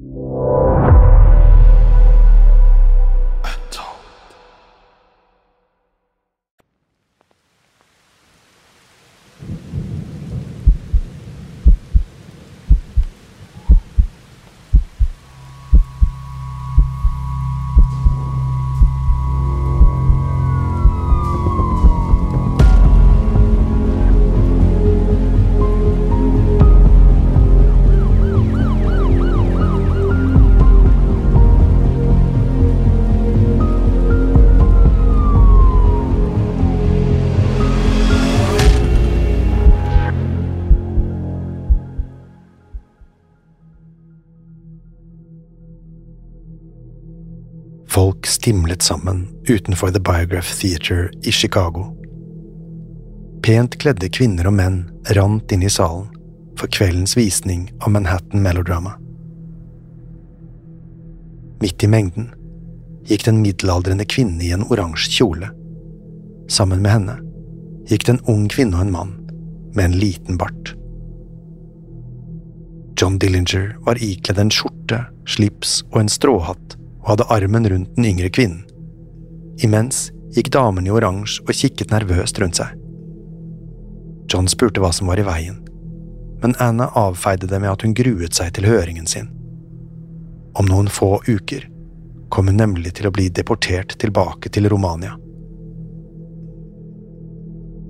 Folk stimlet sammen utenfor The Biograph Theater i Chicago. Pent kledde kvinner og menn rant inn i salen for kveldens visning av Manhattan Melodrama. Midt i mengden gikk den middelaldrende kvinne i en oransje kjole. Sammen med henne gikk det en ung kvinne og en mann med en liten bart. John Dillinger var ikledd en skjorte, slips og en stråhatt og hadde armen rundt den yngre kvinnen. Imens gikk damen i oransje og kikket nervøst rundt seg. John spurte hva som var i veien, men Anna avfeide det med at hun gruet seg til høringen sin. Om noen få uker kom hun nemlig til å bli deportert tilbake til Romania.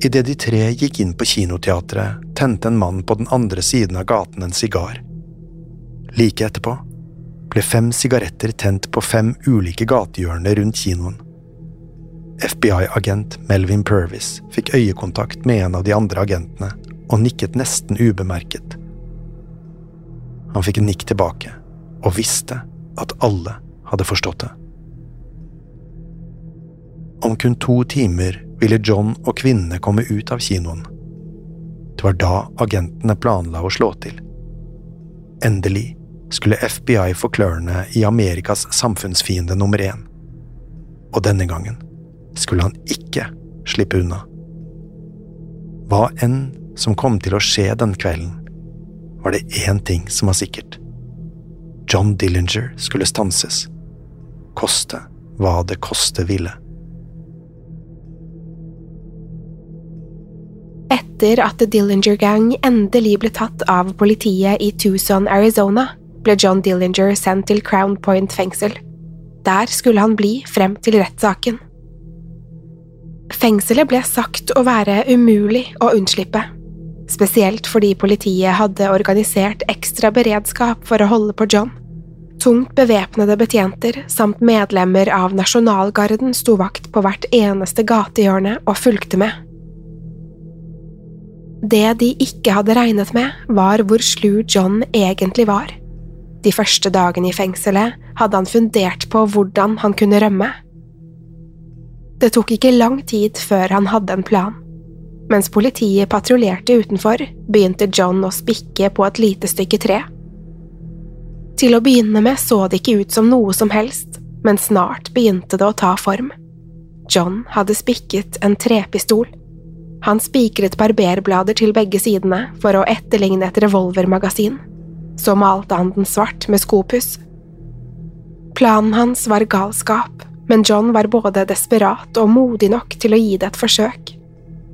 Idet de tre gikk inn på kinoteatret, tente en mann på den andre siden av gaten en sigar. Like etterpå ble fem sigaretter tent på fem ulike gatehjørner rundt kinoen. FBI-agent Melvin Purvis fikk øyekontakt med en av de andre agentene og nikket nesten ubemerket. Han fikk nikk tilbake og visste at alle hadde forstått det. Om kun to timer ville John og kvinnene komme ut av kinoen. Det var da agentene planla å slå til. Endelig skulle FBI få klørne i Amerikas samfunnsfiende nummer én. Og denne gangen skulle han ikke slippe unna. Hva enn som kom til å skje den kvelden, var det én ting som var sikkert. John Dillinger skulle stanses, koste hva det koste ville. Etter at The Dillinger Gang endelig ble tatt av politiet i Tucson, Arizona, ble John Dillinger sendt til Crown Point fengsel. Der skulle han bli frem til rettssaken. Fengselet ble sagt å være umulig å unnslippe, spesielt fordi politiet hadde organisert ekstra beredskap for å holde på John. Tungt bevæpnede betjenter samt medlemmer av nasjonalgarden sto vakt på hvert eneste gatehjørne og fulgte med. Det de ikke hadde regnet med, var hvor slu John egentlig var. De første dagene i fengselet hadde han fundert på hvordan han kunne rømme. Det tok ikke lang tid før han hadde en plan. Mens politiet patruljerte utenfor, begynte John å spikke på et lite stykke tre. Til å begynne med så det ikke ut som noe som helst, men snart begynte det å ta form. John hadde spikket en trepistol. Han spikret barberblader til begge sidene for å etterligne et revolvermagasin. Så malte han den svart med skopuss. Planen hans var galskap, men John var både desperat og modig nok til å gi det et forsøk.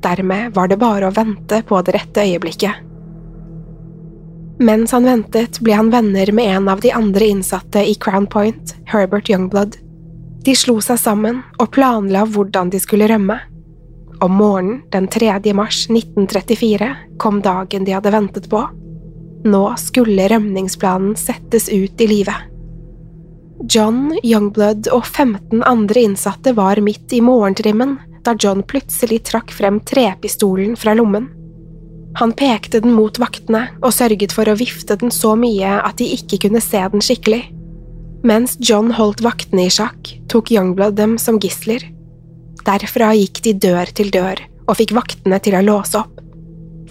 Dermed var det bare å vente på det rette øyeblikket. Mens han ventet, ble han venner med en av de andre innsatte i Crown Point, Herbert Youngblood. De slo seg sammen og planla hvordan de skulle rømme. Om morgenen den 3. mars 1934 kom dagen de hadde ventet på. Nå skulle rømningsplanen settes ut i livet. John, Youngblood og 15 andre innsatte var midt i morgentrimmen da John plutselig trakk frem trepistolen fra lommen. Han pekte den mot vaktene og sørget for å vifte den så mye at de ikke kunne se den skikkelig. Mens John holdt vaktene i sjakk, tok Youngblood dem som gisler. Derfra gikk de dør til dør og fikk vaktene til å låse opp.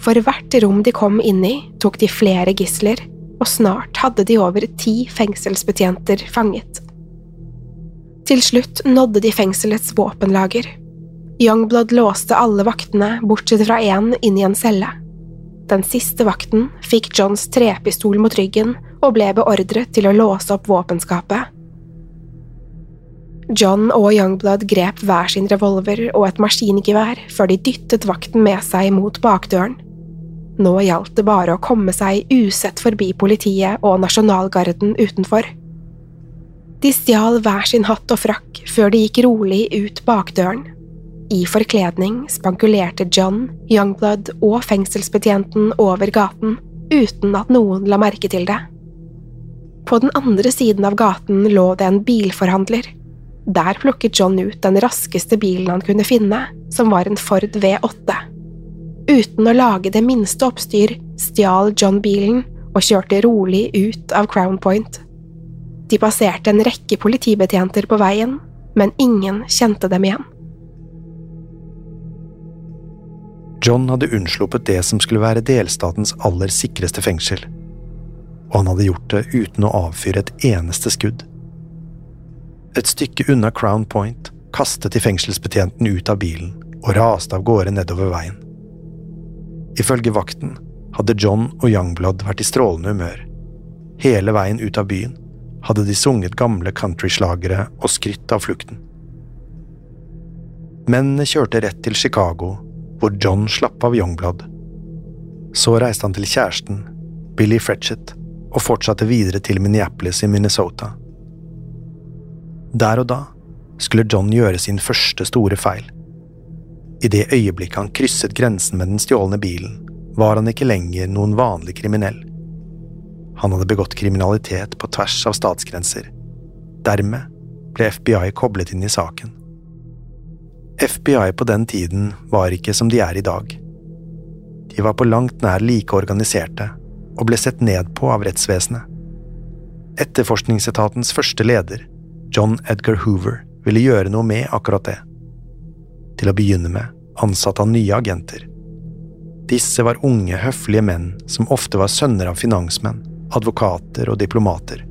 For hvert rom de kom inn i, tok de flere gisler, og snart hadde de over ti fengselsbetjenter fanget. Til slutt nådde de fengselets våpenlager. Youngblood låste alle vaktene, bortsett fra én, inn i en celle. Den siste vakten fikk Johns trepistol mot ryggen og ble beordret til å låse opp våpenskapet. John og Youngblood grep hver sin revolver og et maskingevær før de dyttet vakten med seg mot bakdøren. Nå gjaldt det bare å komme seg usett forbi politiet og nasjonalgarden utenfor. De stjal hver sin hatt og frakk før de gikk rolig ut bakdøren. I forkledning spankulerte John, Youngblood og fengselsbetjenten over gaten uten at noen la merke til det. På den andre siden av gaten lå det en bilforhandler. Der plukket John ut den raskeste bilen han kunne finne, som var en Ford V8. Uten å lage det minste oppstyr stjal John bilen og kjørte rolig ut av Crown Point. De passerte en rekke politibetjenter på veien, men ingen kjente dem igjen. John hadde unnsluppet det som skulle være delstatens aller sikreste fengsel, og han hadde gjort det uten å avfyre et eneste skudd. Et stykke unna Crown Point kastet de fengselsbetjenten ut av bilen og raste av gårde nedover veien. Ifølge vakten hadde John og Youngblood vært i strålende humør. Hele veien ut av byen hadde de sunget gamle countryslagere og skrytt av flukten. Mennene kjørte rett til Chicago hvor John slapp av Youngblood. Så reiste han til kjæresten, Billy Fretchett, og fortsatte videre til Minneapolis i Minnesota. Der og da skulle John gjøre sin første store feil. I det øyeblikket han krysset grensen med den stjålne bilen, var han ikke lenger noen vanlig kriminell. Han hadde begått kriminalitet på tvers av statsgrenser. Dermed ble FBI koblet inn i saken. FBI på den tiden var ikke som de er i dag. De var på langt nær like organiserte, og ble sett ned på av rettsvesenet. Etterforskningsetatens første leder, John Edgar Hoover, ville gjøre noe med akkurat det. Til å begynne med ansatte han nye agenter. Disse var unge, høflige menn som ofte var sønner av finansmenn, advokater og diplomater.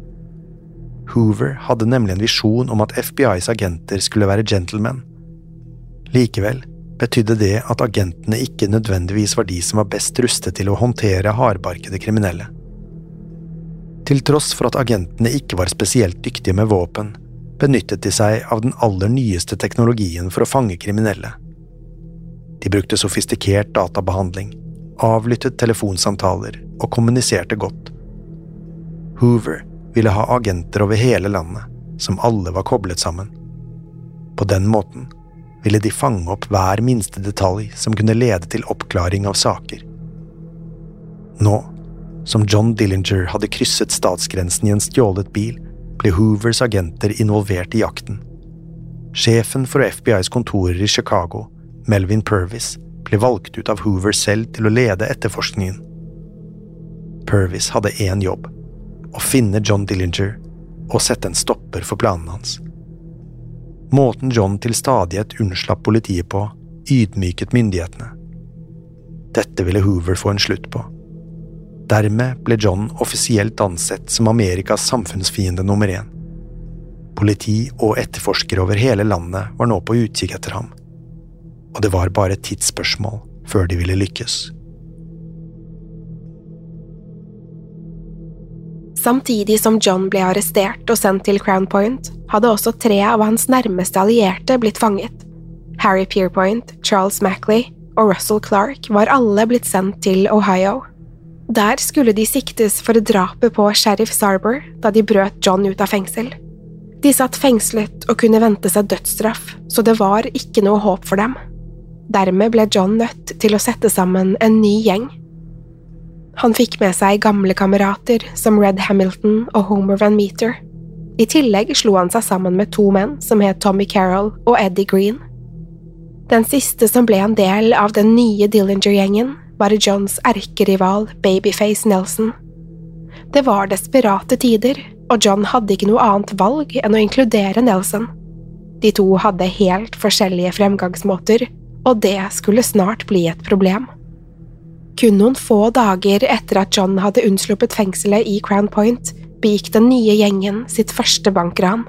Hoover hadde nemlig en visjon om at FBIs agenter skulle være gentlemen, Likevel betydde det at agentene ikke nødvendigvis var de som var best rustet til å håndtere hardbarkede kriminelle. Til tross for at agentene ikke var spesielt dyktige med våpen, benyttet de seg av den aller nyeste teknologien for å fange kriminelle. De brukte sofistikert databehandling, avlyttet telefonsamtaler og kommuniserte godt. Hoover ville ha agenter over hele landet, som alle var koblet sammen. På den måten ville de fange opp hver minste detalj som kunne lede til oppklaring av saker. Nå, som John Dillinger hadde krysset statsgrensen i en stjålet bil, ble Hoovers agenter involvert i jakten. Sjefen for FBIs kontorer i Chicago, Melvin Purvis, ble valgt ut av Hoover selv til å lede etterforskningen. Purvis hadde én jobb – å finne John Dillinger og sette en stopper for planene hans. Måten John til stadighet unnslapp politiet på, ydmyket myndighetene. Dette ville Hoover få en slutt på. Dermed ble John offisielt ansett som Amerikas samfunnsfiende nummer én. Politi og etterforskere over hele landet var nå på utkikk etter ham, og det var bare et tidsspørsmål før de ville lykkes. Samtidig som John ble arrestert og sendt til Crown Point, hadde også tre av hans nærmeste allierte blitt fanget. Harry Pierpoint, Charles Mackley og Russell Clark var alle blitt sendt til Ohio. Der skulle de siktes for drapet på sheriff Sarber da de brøt John ut av fengsel. De satt fengslet og kunne vente seg dødsstraff, så det var ikke noe håp for dem. Dermed ble John nødt til å sette sammen en ny gjeng. Han fikk med seg gamle kamerater som Red Hamilton og Homer Van Meter. I tillegg slo han seg sammen med to menn som het Tommy Carroll og Eddie Green. Den siste som ble en del av den nye Dillinger-gjengen, var Johns erkerival Babyface Nelson. Det var desperate tider, og John hadde ikke noe annet valg enn å inkludere Nelson. De to hadde helt forskjellige fremgangsmåter, og det skulle snart bli et problem. Kun noen få dager etter at John hadde unnsluppet fengselet i Crown Point, begikk den nye gjengen sitt første bankran.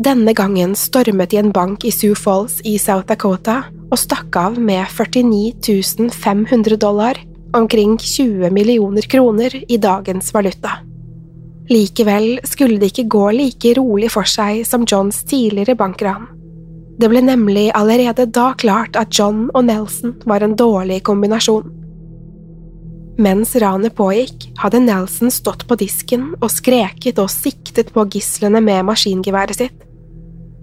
Denne gangen stormet de en bank i Sioux Falls i South Dakota og stakk av med 49 500 dollar, omkring 20 millioner kroner i dagens valuta. Likevel skulle det ikke gå like rolig for seg som Johns tidligere bankran. Det ble nemlig allerede da klart at John og Nelson var en dårlig kombinasjon. Mens ranet pågikk, hadde Nelson stått på disken og skreket og siktet på gislene med maskingeværet sitt.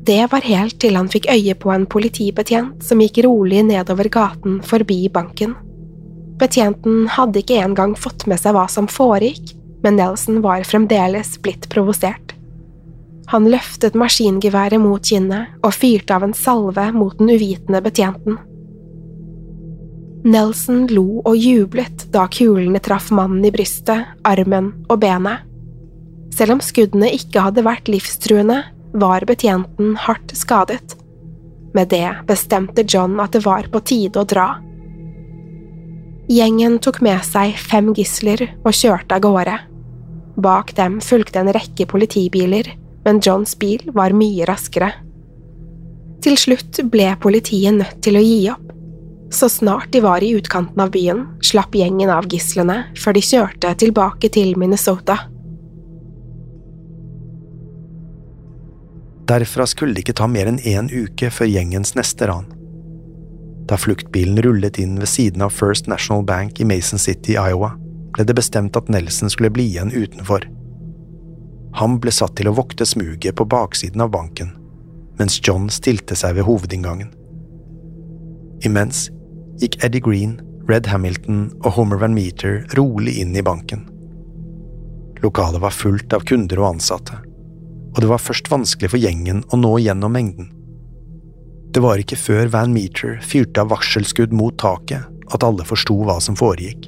Det var helt til han fikk øye på en politibetjent som gikk rolig nedover gaten forbi banken. Betjenten hadde ikke engang fått med seg hva som foregikk, men Nelson var fremdeles blitt provosert. Han løftet maskingeværet mot kinnet og fyrte av en salve mot den uvitende betjenten. Nelson lo og jublet da kulene traff mannen i brystet, armen og benet. Selv om skuddene ikke hadde vært livstruende, var betjenten hardt skadet. Med det bestemte John at det var på tide å dra. Gjengen tok med seg fem gisler og kjørte av gårde. Bak dem fulgte en rekke politibiler, men Johns bil var mye raskere. Til slutt ble politiet nødt til å gi opp. Så snart de var i utkanten av byen, slapp gjengen av gislene før de kjørte tilbake til Minnesota. Derfra skulle det ikke ta mer enn én uke før gjengens neste ran. Da fluktbilen rullet inn ved siden av First National Bank i Mason City, Iowa, ble det bestemt at Nelson skulle bli igjen utenfor. Han ble satt til å vokte smuget på baksiden av banken, mens John stilte seg ved hovedinngangen. Imens gikk Eddie Green, Red Hamilton og Homer Van Meter rolig inn i banken. Lokalet var fullt av kunder og ansatte, og det var først vanskelig for gjengen å nå gjennom mengden. Det var ikke før Van Meter fyrte av varselskudd mot taket at alle forsto hva som foregikk.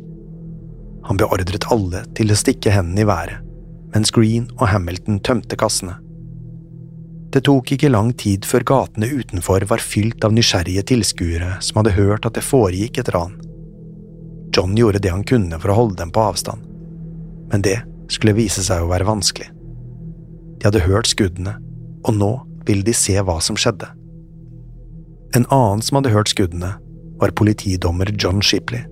Han beordret alle til å stikke hendene i været, mens Green og Hamilton tømte kassene. Det tok ikke lang tid før gatene utenfor var fylt av nysgjerrige tilskuere som hadde hørt at det foregikk et ran. John gjorde det han kunne for å holde dem på avstand, men det skulle vise seg å være vanskelig. De hadde hørt skuddene, og nå ville de se hva som skjedde. En annen som hadde hørt skuddene, var politidommer John Shipley.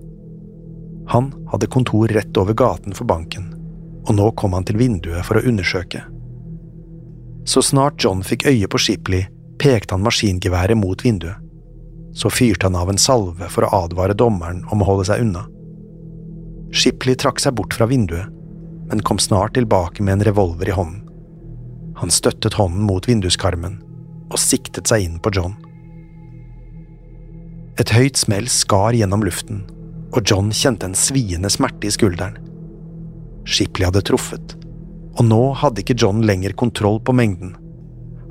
Han hadde kontor rett over gaten for banken, og nå kom han til vinduet for å undersøke. Så snart John fikk øye på Shipley, pekte han maskingeværet mot vinduet. Så fyrte han av en salve for å advare dommeren om å holde seg unna. Shipley trakk seg bort fra vinduet, men kom snart tilbake med en revolver i hånden. Han støttet hånden mot vinduskarmen og siktet seg inn på John. Et høyt smell skar gjennom luften, og John kjente en sviende smerte i skulderen. Shipley hadde truffet, og nå hadde ikke John lenger kontroll på mengden.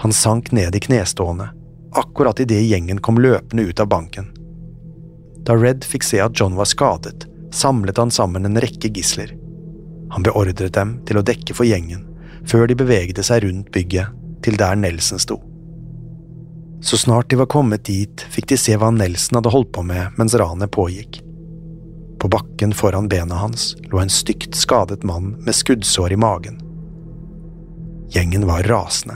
Han sank ned i knestående, akkurat idet gjengen kom løpende ut av banken. Da Red fikk se at John var skadet, samlet han sammen en rekke gisler. Han beordret dem til å dekke for gjengen, før de bevegde seg rundt bygget til der Nelson sto. Så snart de var kommet dit, fikk de se hva Nelson hadde holdt på med mens ranet pågikk. På bakken foran bena hans lå en stygt skadet mann med skuddsår i magen. Gjengen var rasende.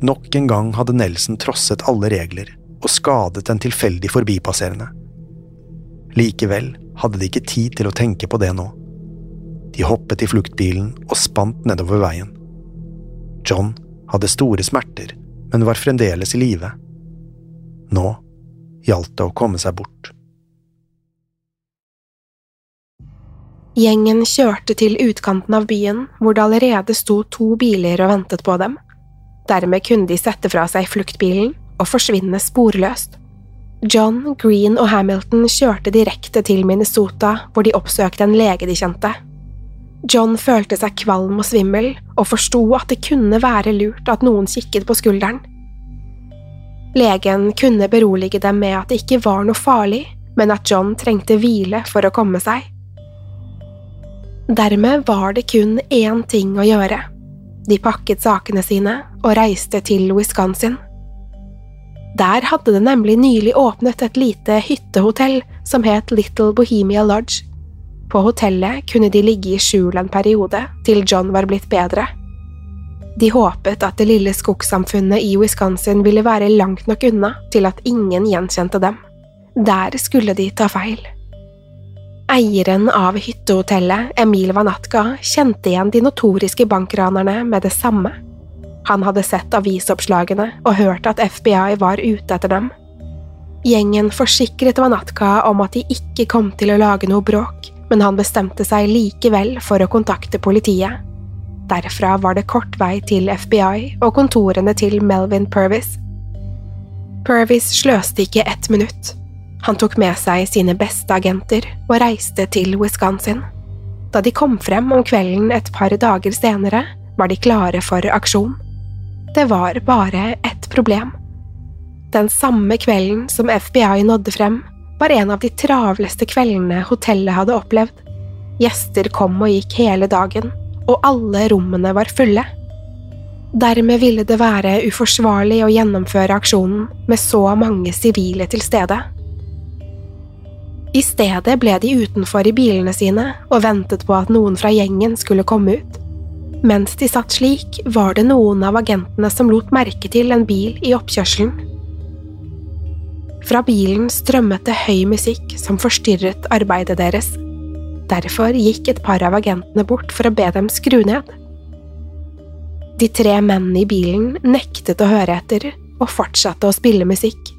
Nok en gang hadde Nelson trosset alle regler og skadet en tilfeldig forbipasserende. Likevel hadde de ikke tid til å tenke på det nå. De hoppet i fluktbilen og spant nedover veien. John hadde store smerter, men var fremdeles i live. Nå gjaldt det å komme seg bort. Gjengen kjørte til utkanten av byen, hvor det allerede sto to biler og ventet på dem. Dermed kunne de sette fra seg fluktbilen og forsvinne sporløst. John, Green og Hamilton kjørte direkte til Minnesota, hvor de oppsøkte en lege de kjente. John følte seg kvalm og svimmel, og forsto at det kunne være lurt at noen kikket på skulderen. Legen kunne berolige dem med at det ikke var noe farlig, men at John trengte hvile for å komme seg. Dermed var det kun én ting å gjøre. De pakket sakene sine og reiste til Wisconsin. Der hadde det nemlig nylig åpnet et lite hyttehotell som het Little Bohemia Lodge. På hotellet kunne de ligge i skjul en periode, til John var blitt bedre. De håpet at det lille skogsamfunnet i Wisconsin ville være langt nok unna til at ingen gjenkjente dem. Der skulle de ta feil. Eieren av hyttehotellet, Emil Vanatka, kjente igjen de notoriske bankranerne med det samme. Han hadde sett avisoppslagene og hørt at FBI var ute etter dem. Gjengen forsikret Vanatka om at de ikke kom til å lage noe bråk, men han bestemte seg likevel for å kontakte politiet. Derfra var det kort vei til FBI og kontorene til Melvin Purvis. Purvis sløste ikke ett minutt. Han tok med seg sine beste agenter og reiste til Wisconsin. Da de kom frem om kvelden et par dager senere, var de klare for aksjon. Det var bare ett problem. Den samme kvelden som FBI nådde frem, var en av de travleste kveldene hotellet hadde opplevd. Gjester kom og gikk hele dagen, og alle rommene var fulle. Dermed ville det være uforsvarlig å gjennomføre aksjonen med så mange sivile til stede. I stedet ble de utenfor i bilene sine og ventet på at noen fra gjengen skulle komme ut. Mens de satt slik, var det noen av agentene som lot merke til en bil i oppkjørselen. Fra bilen strømmet det høy musikk som forstyrret arbeidet deres. Derfor gikk et par av agentene bort for å be dem skru ned. De tre mennene i bilen nektet å høre etter og fortsatte å spille musikk.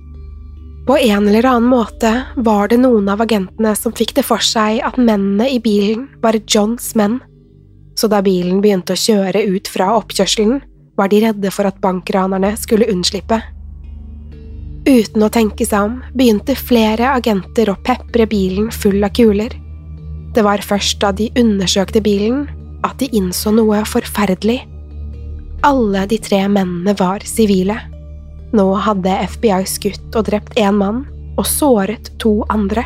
På en eller annen måte var det noen av agentene som fikk det for seg at mennene i bilen var Johns menn så da bilen begynte å kjøre ut fra oppkjørselen, var de redde for at bankranerne skulle unnslippe. Uten å tenke seg om begynte flere agenter å pepre bilen full av kuler. Det var først da de undersøkte bilen, at de innså noe forferdelig. Alle de tre mennene var sivile. Nå hadde FBI skutt og drept én mann og såret to andre.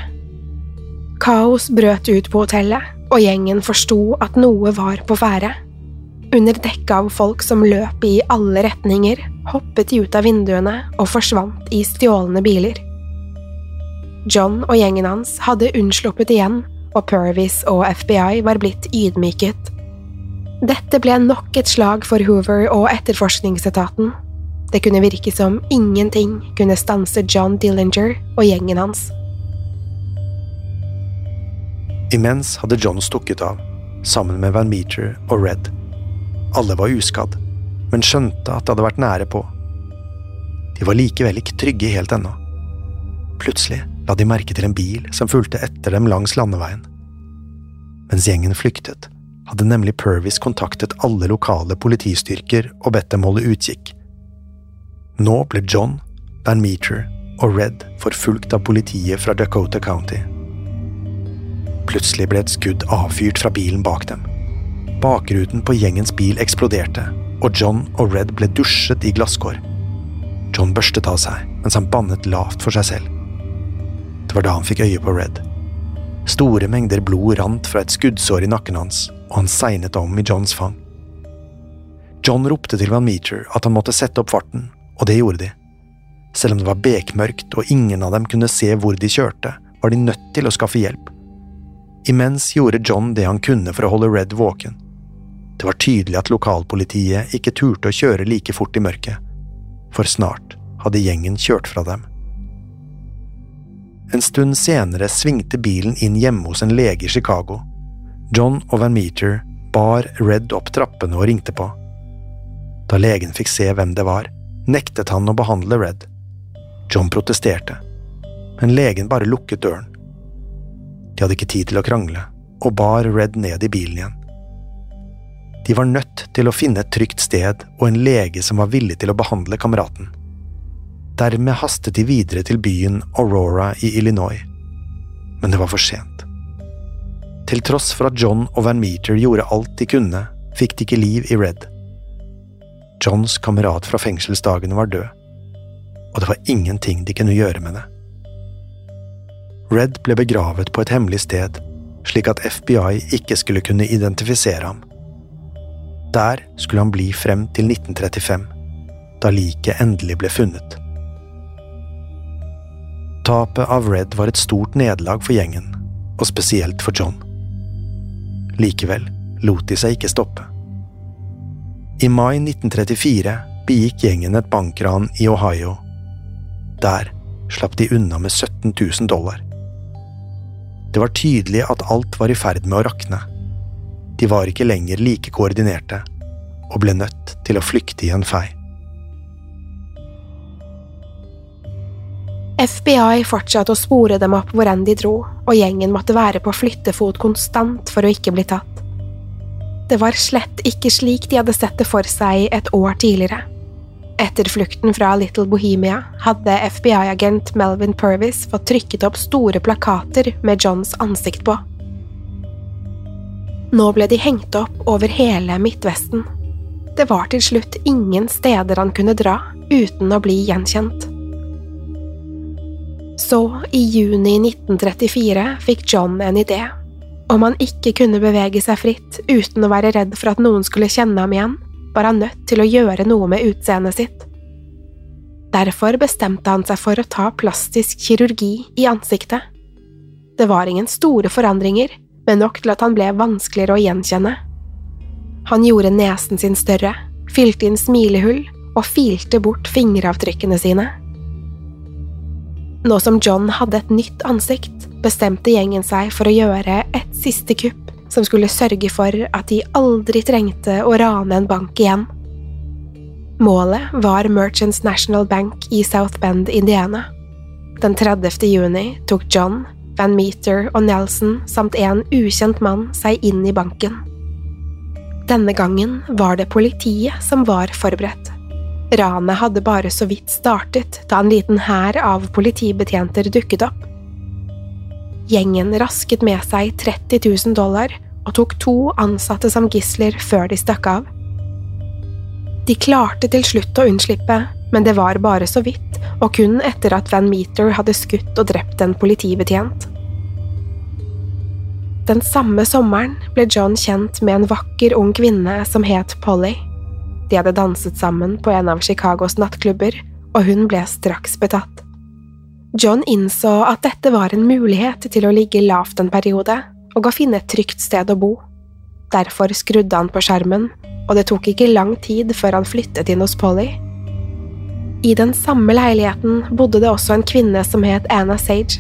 Kaos brøt ut på hotellet, og gjengen forsto at noe var på ferde. Under dekke av folk som løp i alle retninger, hoppet de ut av vinduene og forsvant i stjålne biler. John og gjengen hans hadde unnsluppet igjen, og Purvis og FBI var blitt ydmyket. Dette ble nok et slag for Hoover og etterforskningsetaten. Det kunne virke som ingenting kunne stanse John Dillinger og gjengen hans. Imens hadde John stukket av, sammen med Van Meter og Red. Alle var uskadd, men skjønte at det hadde vært nære på. De var likevel ikke trygge helt ennå. Plutselig la de merke til en bil som fulgte etter dem langs landeveien. Mens gjengen flyktet, hadde nemlig Purvis kontaktet alle lokale politistyrker og bedt dem holde utkikk. Nå ble John, Van Meter og Red forfulgt av politiet fra Dakota County. Plutselig ble et skudd avfyrt fra bilen bak dem. Bakruten på gjengens bil eksploderte, og John og Red ble dusjet i glasskår. John børstet av seg mens han bannet lavt for seg selv. Det var da han fikk øye på Red. Store mengder blod rant fra et skuddsår i nakken hans, og han segnet om i Johns fang. John ropte til Van Meter at han måtte sette opp farten, og det gjorde de. Selv om det var bekmørkt og ingen av dem kunne se hvor de kjørte, var de nødt til å skaffe hjelp. Imens gjorde John det han kunne for å holde Red våken. Det var tydelig at lokalpolitiet ikke turte å kjøre like fort i mørket, for snart hadde gjengen kjørt fra dem. En stund senere svingte bilen inn hjemme hos en lege i Chicago. John og Van Meter bar Red opp trappene og ringte på. Da legen fikk se hvem det var, nektet han å behandle Red. John protesterte, men legen bare lukket døren. De hadde ikke tid til å krangle, og bar Red ned i bilen igjen. De var nødt til å finne et trygt sted og en lege som var villig til å behandle kameraten. Dermed hastet de videre til byen Aurora i Illinois. Men det var for sent. Til tross for at John og Van Meter gjorde alt de kunne, fikk de ikke liv i Red. Johns kamerat fra fengselsdagene var død, og det var ingenting de kunne gjøre med det. Red ble begravet på et hemmelig sted, slik at FBI ikke skulle kunne identifisere ham. Der skulle han bli frem til 1935, da liket endelig ble funnet. Tapet av Red var et stort nederlag for gjengen, og spesielt for John. Likevel lot de seg ikke stoppe. I mai 1934 begikk gjengen et bankran i Ohio. Der slapp de unna med 17 000 dollar. Det var tydelig at alt var i ferd med å rakne. De var ikke lenger like koordinerte, og ble nødt til å flykte i en fei. FBI fortsatte å spore dem opp hvor enn de dro, og gjengen måtte være på flyttefot konstant for å ikke bli tatt. Det var slett ikke slik de hadde sett det for seg et år tidligere. Etter flukten fra Little Bohemia hadde FBI-agent Melvin Purvis fått trykket opp store plakater med Johns ansikt på. Nå ble de hengt opp over hele Midtvesten. Det var til slutt ingen steder han kunne dra uten å bli gjenkjent. Så, i juni 1934, fikk John en idé. Om han ikke kunne bevege seg fritt uten å være redd for at noen skulle kjenne ham igjen, var han nødt til å gjøre noe med utseendet sitt. Derfor bestemte han seg for å ta plastisk kirurgi i ansiktet. Det var ingen store forandringer, men nok til at han ble vanskeligere å gjenkjenne. Han gjorde nesen sin større, fylte inn smilehull og filte bort fingeravtrykkene sine. Nå som John hadde et nytt ansikt, bestemte gjengen seg for å gjøre et siste kupp som skulle sørge for at de aldri trengte å rane en bank igjen. Målet var Merchants National Bank i South Bend, Indiana. Den 30. juni tok John, Van Meter og Nelson samt en ukjent mann seg inn i banken. Denne gangen var det politiet som var forberedt. Ranet hadde bare så vidt startet da en liten hær av politibetjenter dukket opp. Gjengen rasket med seg 30 000 dollar og tok to ansatte som gisler før de stakk av. De klarte til slutt å unnslippe, men det var bare så vidt, og kun etter at Van Meter hadde skutt og drept en politibetjent. Den samme sommeren ble John kjent med en vakker ung kvinne som het Polly. De hadde danset sammen på en av Chicagos nattklubber, og hun ble straks betatt. John innså at dette var en mulighet til å ligge lavt en periode og å finne et trygt sted å bo. Derfor skrudde han på skjermen, og det tok ikke lang tid før han flyttet inn hos Polly. I den samme leiligheten bodde det også en kvinne som het Anna Sage.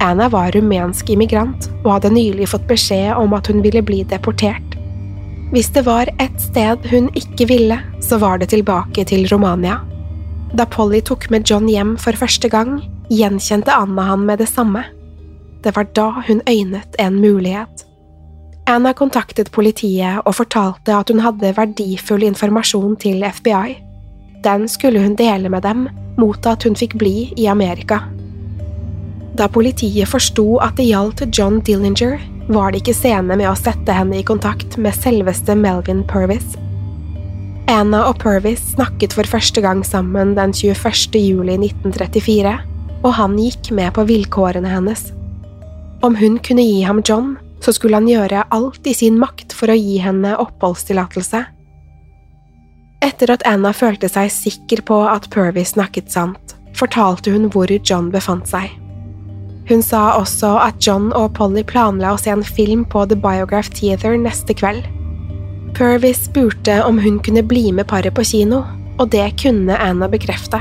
Anna var rumensk immigrant og hadde nylig fått beskjed om at hun ville bli deportert. Hvis det var ett sted hun ikke ville, så var det tilbake til Romania. Da Polly tok med John hjem for første gang, gjenkjente Anna han med det samme. Det var da hun øynet en mulighet. Anna kontaktet politiet og fortalte at hun hadde verdifull informasjon til FBI. Den skulle hun dele med dem mot at hun fikk bli i Amerika. Da politiet forsto at det gjaldt John Dillinger, var det ikke sene med å sette henne i kontakt med selveste Melvin Purvis. Anna og Purvis snakket for første gang sammen den 21. juli 1934, og han gikk med på vilkårene hennes. Om hun kunne gi ham John, så skulle han gjøre alt i sin makt for å gi henne oppholdstillatelse. Etter at Anna følte seg sikker på at Purvis snakket sant, fortalte hun hvor John befant seg. Hun sa også at John og Polly planla å se en film på The Biograph Theater neste kveld. Purvis spurte om hun kunne bli med paret på kino, og det kunne Anna bekrefte.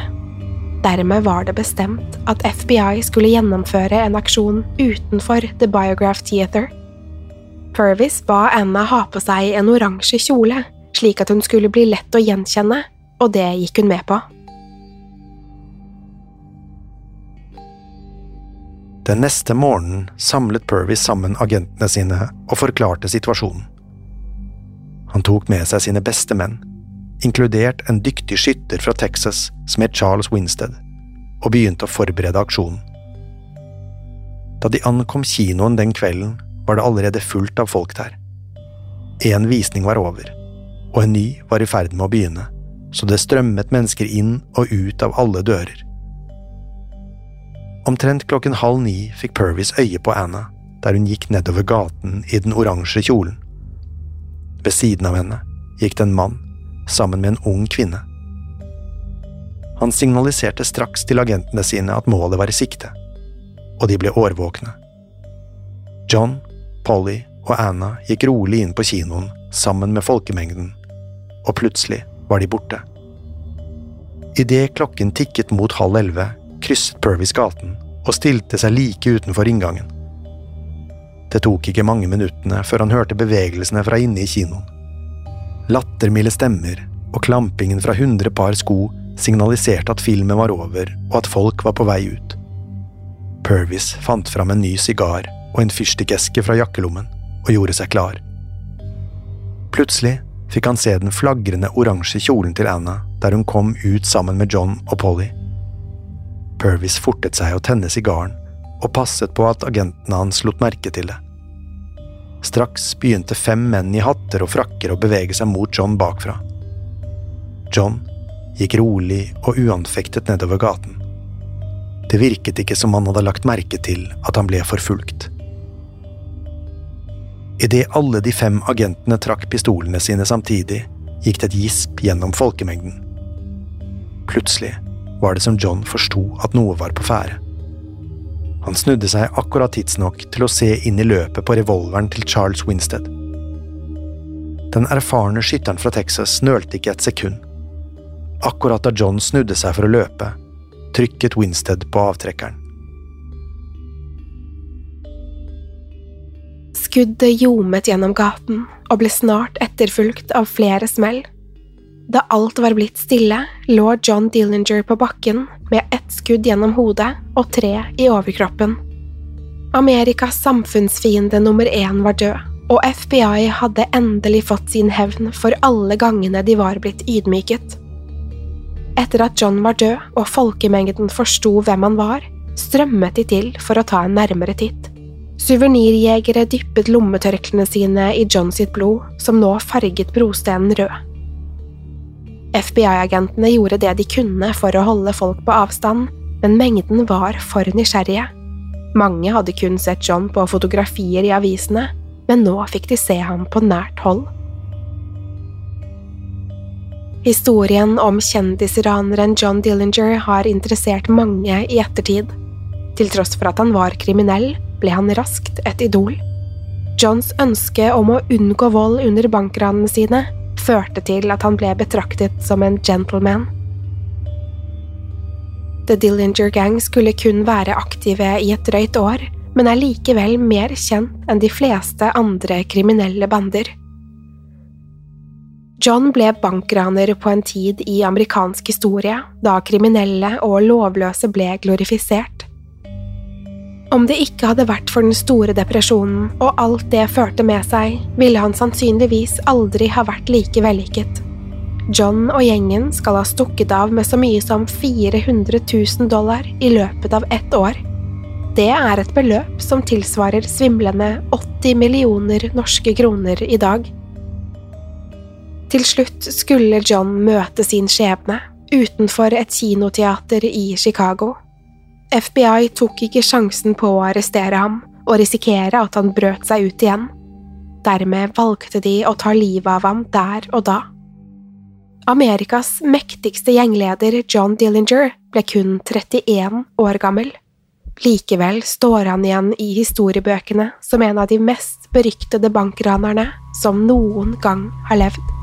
Dermed var det bestemt at FBI skulle gjennomføre en aksjon utenfor The Biograph Theater. Purvis ba Anna ha på seg en oransje kjole, slik at hun skulle bli lett å gjenkjenne, og det gikk hun med på. Den neste morgenen samlet Purvis sammen agentene sine og forklarte situasjonen. Han tok med seg sine beste menn, inkludert en dyktig skytter fra Texas som het Charles Winstead, og begynte å forberede aksjonen. Da de ankom kinoen den kvelden, var det allerede fullt av folk der. En visning var over, og en ny var i ferd med å begynne, så det strømmet mennesker inn og ut av alle dører. Omtrent klokken halv ni fikk Purvis øye på Anna der hun gikk nedover gaten i den oransje kjolen. Ved siden av henne gikk det en mann sammen med en ung kvinne. Han signaliserte straks til agentene sine at målet var i sikte, og de ble årvåkne. John, Polly og Anna gikk rolig inn på kinoen sammen med folkemengden, og plutselig var de borte. Idet klokken tikket mot halv elleve, krysset Purvis gaten og stilte seg like utenfor inngangen. Det tok ikke mange minuttene før han hørte bevegelsene fra inne i kinoen. Lattermilde stemmer og klampingen fra hundre par sko signaliserte at filmen var over og at folk var på vei ut. Purvis fant fram en ny sigar og en fyrstikkeske fra jakkelommen og gjorde seg klar. Plutselig fikk han se den flagrende oransje kjolen til Anna der hun kom ut sammen med John og Polly. Purvis fortet seg å tenne sigaren, og passet på at agentene hans lot merke til det. Straks begynte fem menn i hatter og frakker å bevege seg mot John bakfra. John gikk rolig og uanfektet nedover gaten. Det virket ikke som han hadde lagt merke til at han ble forfulgt. Idet alle de fem agentene trakk pistolene sine samtidig, gikk det et gisp gjennom folkemengden. Plutselig var det som John forsto at noe var på ferde. Han snudde seg akkurat tidsnok til å se inn i løpet på revolveren til Charles Winstead. Den erfarne skytteren fra Texas nølte ikke et sekund. Akkurat da John snudde seg for å løpe, trykket Winstead på avtrekkeren. Skuddet ljomet gjennom gaten og ble snart etterfulgt av flere smell. Da alt var blitt stille, lå John Dillinger på bakken med ett skudd gjennom hodet og tre i overkroppen. Amerikas samfunnsfiende nummer én var død, og FBI hadde endelig fått sin hevn for alle gangene de var blitt ydmyket. Etter at John var død og folkemengden forsto hvem han var, strømmet de til for å ta en nærmere titt. Suvenirjegere dyppet lommetørklærne sine i John sitt blod, som nå farget brostenen rød. FBI-agentene gjorde det de kunne for å holde folk på avstand, men mengden var for nysgjerrige. Mange hadde kun sett John på fotografier i avisene, men nå fikk de se ham på nært hold. Historien om kjendisraneren John Dillinger har interessert mange i ettertid. Til tross for at han var kriminell, ble han raskt et idol. Johns ønske om å unngå vold under bankranene sine førte til at han ble betraktet som en gentleman. The Dillinger Gang skulle kun være aktive i et drøyt år, men er likevel mer kjent enn de fleste andre kriminelle bander. John ble bankraner på en tid i amerikansk historie da kriminelle og lovløse ble glorifisert. Om det ikke hadde vært for den store depresjonen og alt det førte med seg, ville han sannsynligvis aldri ha vært like vellykket. John og gjengen skal ha stukket av med så mye som 400 000 dollar i løpet av ett år. Det er et beløp som tilsvarer svimlende 80 millioner norske kroner i dag. Til slutt skulle John møte sin skjebne utenfor et kinoteater i Chicago. FBI tok ikke sjansen på å arrestere ham og risikere at han brøt seg ut igjen. Dermed valgte de å ta livet av ham der og da. Amerikas mektigste gjengleder John Dillinger ble kun 31 år gammel. Likevel står han igjen i historiebøkene som en av de mest beryktede bankranerne som noen gang har levd.